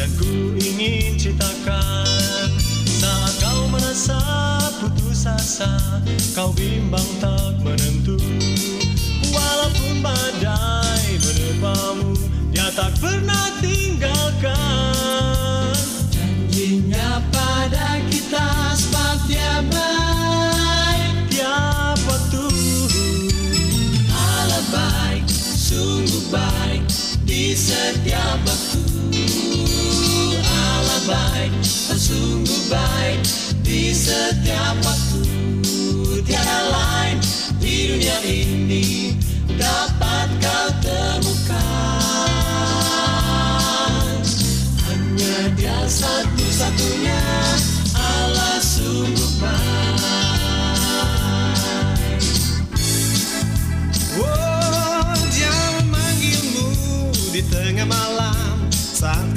dan ku ingin ceritakan saat kau merasa putus asa kau bimbang tak menentu. Walaupun badai menerpamu dia tak pernah tinggalkan. Janjinya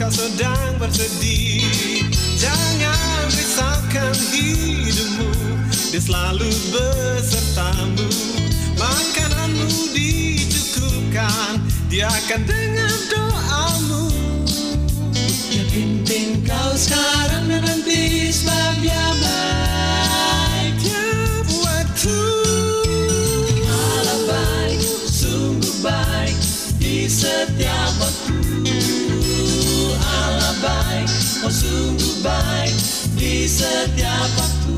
kau sedang bersedih. Jangan risaukan hidupmu. Dia selalu besertamu. Makananmu dicukupkan. Dia akan dengar doamu. Yang penting kau sekarang dan nanti sebab dia setiap waktu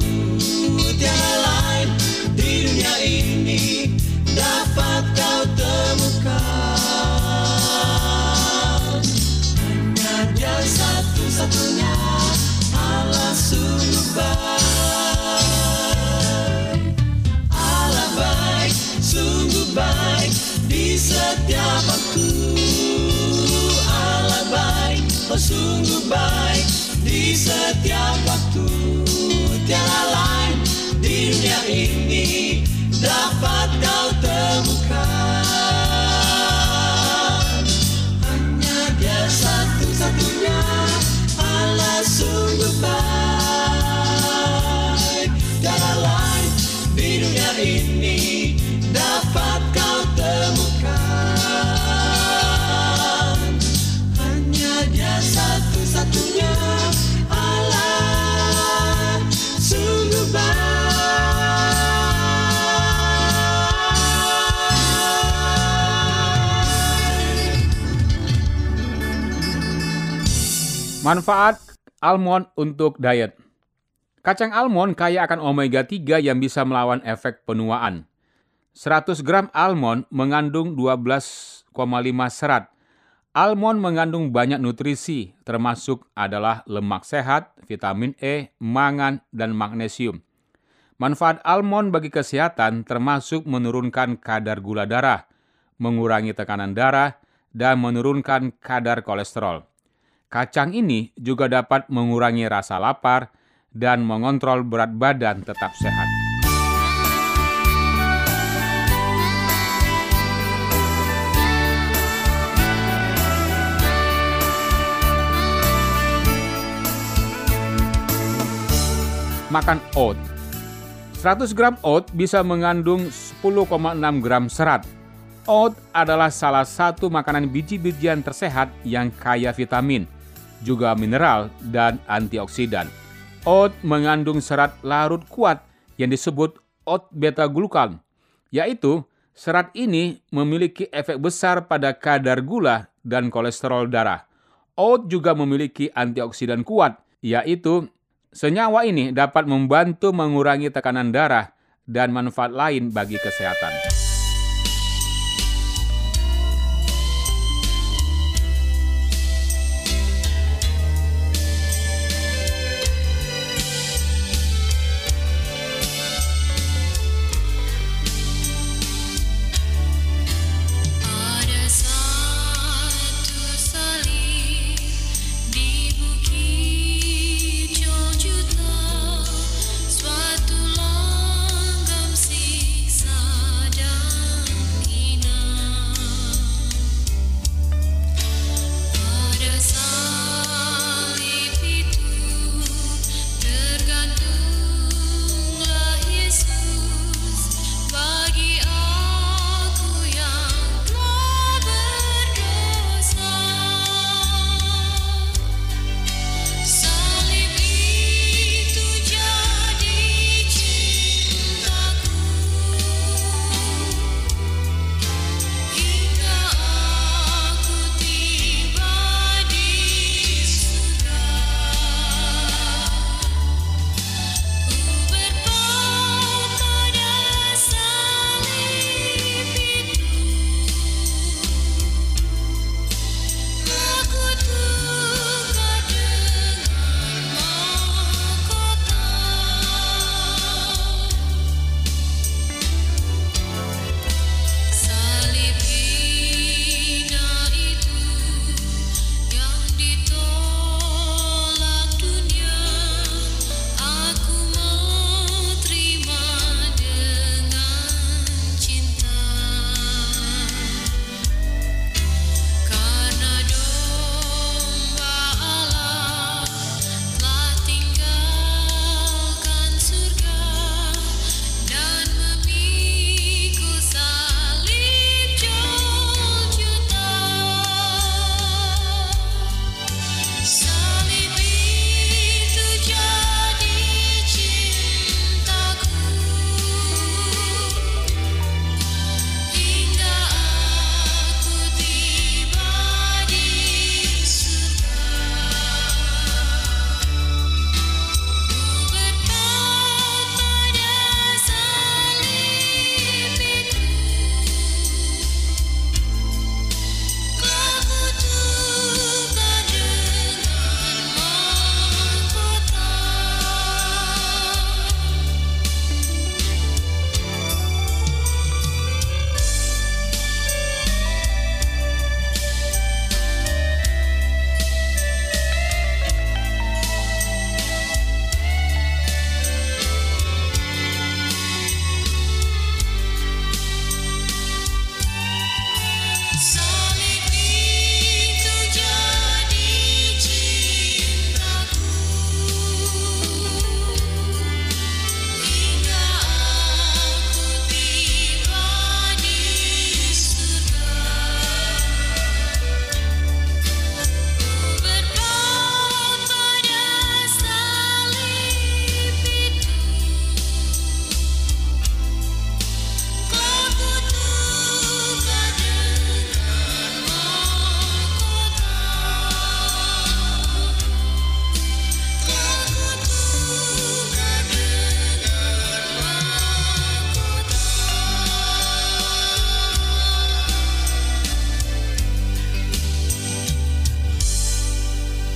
tiada lain di dunia ini dapat kau temukan. Hanya dia satu-satunya Allah sungguh baik. Allah baik sungguh baik di setiap waktu. Allah baik oh sungguh baik di setiap Tiada lain di dunia ini dapat kau Manfaat almond untuk diet. Kacang almond kaya akan omega 3 yang bisa melawan efek penuaan. 100 gram almond mengandung 12,5 serat. Almond mengandung banyak nutrisi, termasuk adalah lemak sehat, vitamin E, mangan, dan magnesium. Manfaat almond bagi kesehatan termasuk menurunkan kadar gula darah, mengurangi tekanan darah, dan menurunkan kadar kolesterol. Kacang ini juga dapat mengurangi rasa lapar dan mengontrol berat badan tetap sehat. Makan oat. 100 gram oat bisa mengandung 10,6 gram serat. Oat adalah salah satu makanan biji-bijian tersehat yang kaya vitamin, juga mineral dan antioksidan. Oat mengandung serat larut kuat yang disebut oat beta glukan, yaitu serat ini memiliki efek besar pada kadar gula dan kolesterol darah. Oat juga memiliki antioksidan kuat, yaitu senyawa ini dapat membantu mengurangi tekanan darah dan manfaat lain bagi kesehatan.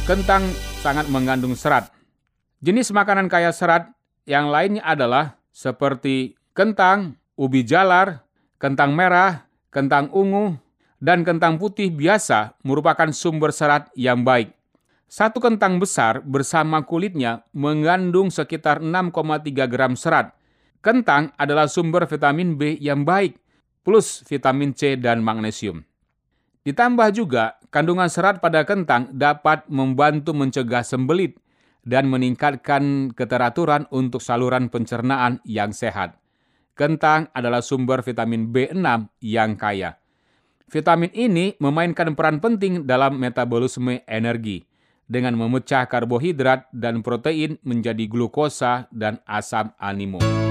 Kentang sangat mengandung serat. Jenis makanan kaya serat yang lainnya adalah seperti kentang, ubi jalar, kentang merah, kentang ungu, dan kentang putih biasa merupakan sumber serat yang baik. Satu kentang besar bersama kulitnya mengandung sekitar 6,3 gram serat. Kentang adalah sumber vitamin B yang baik, plus vitamin C dan magnesium. Ditambah juga, kandungan serat pada kentang dapat membantu mencegah sembelit dan meningkatkan keteraturan untuk saluran pencernaan yang sehat. Kentang adalah sumber vitamin B6 yang kaya. Vitamin ini memainkan peran penting dalam metabolisme energi dengan memecah karbohidrat dan protein menjadi glukosa dan asam amino.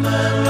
Cemerlang dari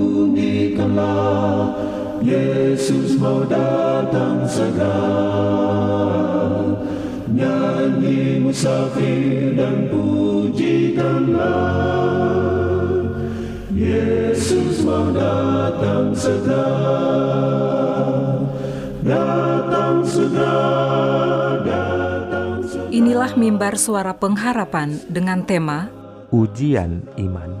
Yesus mau datang segera. Nyanyi musafir dan pujikanlah. Yesus mau datang segera. Datang segera Datang segera. Inilah mimbar suara pengharapan dengan tema Ujian iman.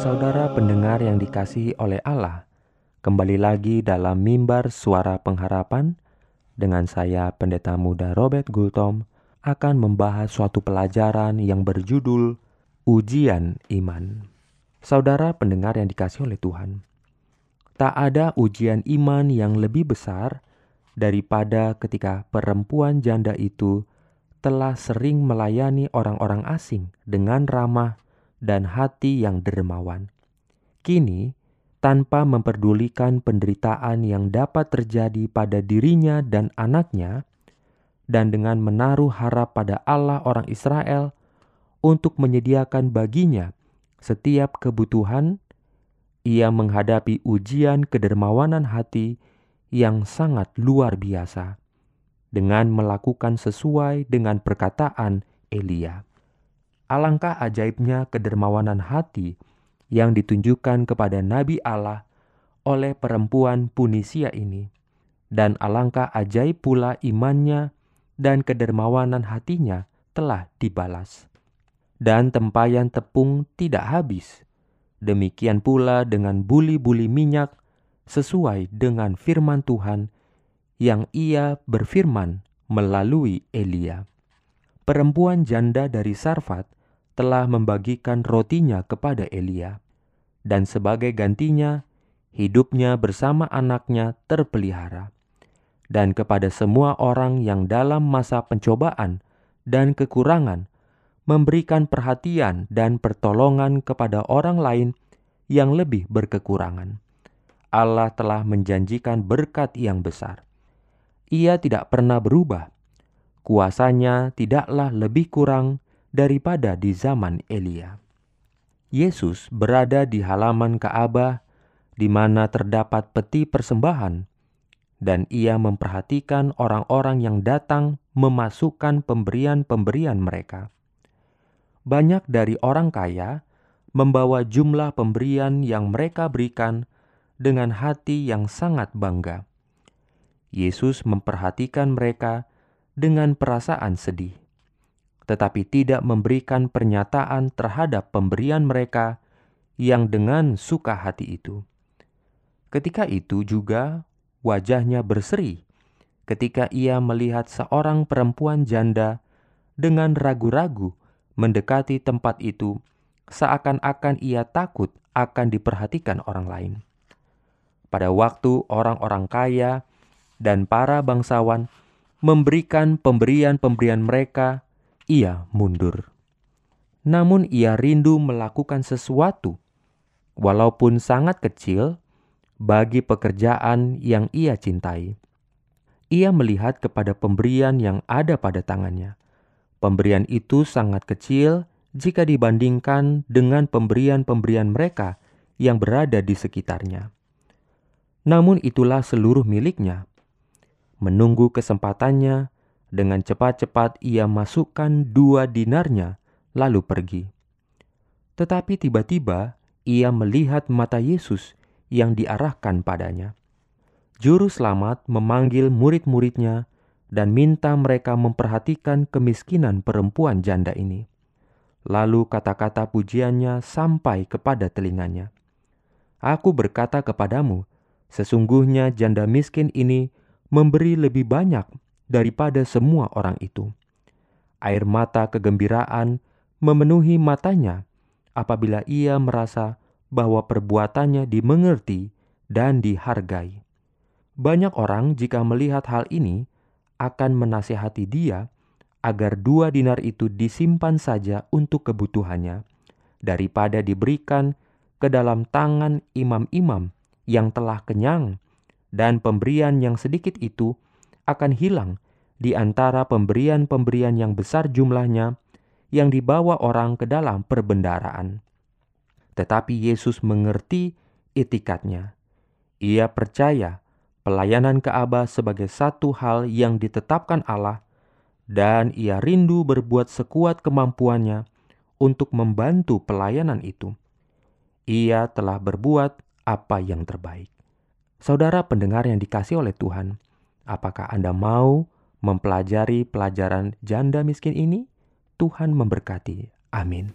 Saudara pendengar yang dikasihi oleh Allah, kembali lagi dalam mimbar suara pengharapan dengan saya Pendeta Muda Robert Gultom akan membahas suatu pelajaran yang berjudul Ujian Iman. Saudara pendengar yang dikasihi oleh Tuhan, tak ada ujian iman yang lebih besar daripada ketika perempuan janda itu telah sering melayani orang-orang asing dengan ramah dan hati yang dermawan. Kini, tanpa memperdulikan penderitaan yang dapat terjadi pada dirinya dan anaknya, dan dengan menaruh harap pada Allah orang Israel untuk menyediakan baginya setiap kebutuhan, ia menghadapi ujian kedermawanan hati yang sangat luar biasa dengan melakukan sesuai dengan perkataan Elia. Alangkah ajaibnya kedermawanan hati yang ditunjukkan kepada Nabi Allah oleh perempuan Punisia ini, dan alangkah ajaib pula imannya dan kedermawanan hatinya telah dibalas. Dan tempayan tepung tidak habis. Demikian pula dengan buli-buli minyak sesuai dengan firman Tuhan yang ia berfirman melalui Elia. Perempuan janda dari Sarfat telah membagikan rotinya kepada Elia, dan sebagai gantinya, hidupnya bersama anaknya terpelihara. Dan kepada semua orang yang dalam masa pencobaan dan kekurangan, memberikan perhatian dan pertolongan kepada orang lain yang lebih berkekurangan. Allah telah menjanjikan berkat yang besar. Ia tidak pernah berubah. Kuasanya tidaklah lebih kurang daripada di zaman Elia. Yesus berada di halaman Ka'bah di mana terdapat peti persembahan dan ia memperhatikan orang-orang yang datang memasukkan pemberian-pemberian mereka. Banyak dari orang kaya membawa jumlah pemberian yang mereka berikan dengan hati yang sangat bangga. Yesus memperhatikan mereka dengan perasaan sedih, tetapi tidak memberikan pernyataan terhadap pemberian mereka yang dengan suka hati itu. Ketika itu juga wajahnya berseri ketika ia melihat seorang perempuan janda dengan ragu-ragu mendekati tempat itu, seakan-akan ia takut akan diperhatikan orang lain. Pada waktu orang-orang kaya dan para bangsawan memberikan pemberian-pemberian mereka, ia mundur. Namun ia rindu melakukan sesuatu, walaupun sangat kecil, bagi pekerjaan yang ia cintai. Ia melihat kepada pemberian yang ada pada tangannya. Pemberian itu sangat kecil jika dibandingkan dengan pemberian-pemberian mereka yang berada di sekitarnya. Namun itulah seluruh miliknya. Menunggu kesempatannya, dengan cepat-cepat ia masukkan dua dinarnya, lalu pergi. Tetapi tiba-tiba ia melihat mata Yesus yang diarahkan padanya. Juru selamat memanggil murid-muridnya dan minta mereka memperhatikan kemiskinan perempuan janda ini. Lalu kata-kata pujiannya sampai kepada telinganya. Aku berkata kepadamu, sesungguhnya janda miskin ini memberi lebih banyak daripada semua orang itu. Air mata kegembiraan memenuhi matanya apabila ia merasa bahwa perbuatannya dimengerti dan dihargai. Banyak orang jika melihat hal ini akan menasihati dia agar dua dinar itu disimpan saja untuk kebutuhannya, daripada diberikan ke dalam tangan imam-imam yang telah kenyang, dan pemberian yang sedikit itu akan hilang di antara pemberian-pemberian yang besar jumlahnya yang dibawa orang ke dalam perbendaraan. Tetapi Yesus mengerti itikatnya. Ia percaya pelayanan ke Aba sebagai satu hal yang ditetapkan Allah dan ia rindu berbuat sekuat kemampuannya untuk membantu pelayanan itu. Ia telah berbuat apa yang terbaik. Saudara pendengar yang dikasih oleh Tuhan, apakah Anda mau mempelajari pelajaran janda miskin ini? Tuhan memberkati. Amin.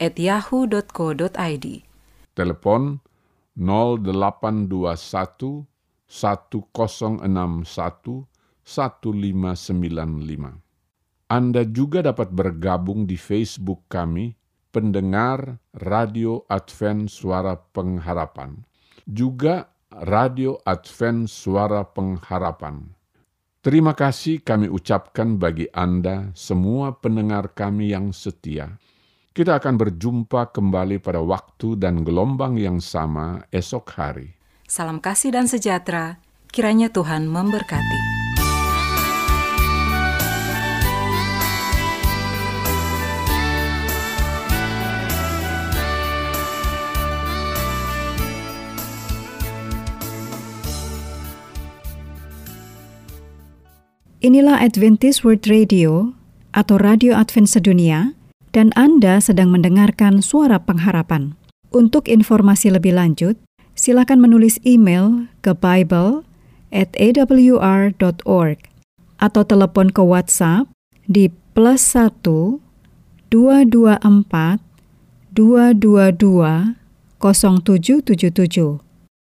awrindonesia@yahoo.co.id. Telepon 0821 1061 1595. Anda juga dapat bergabung di Facebook kami, pendengar Radio Advent Suara Pengharapan. Juga Radio Advent Suara Pengharapan. Terima kasih kami ucapkan bagi Anda, semua pendengar kami yang setia. Kita akan berjumpa kembali pada waktu dan gelombang yang sama esok hari. Salam kasih dan sejahtera, kiranya Tuhan memberkati. Inilah Adventist World Radio atau Radio Advent Sedunia dan Anda sedang mendengarkan suara pengharapan. Untuk informasi lebih lanjut, silakan menulis email ke bible at awr.org atau telepon ke WhatsApp di plus 1 224 222 0777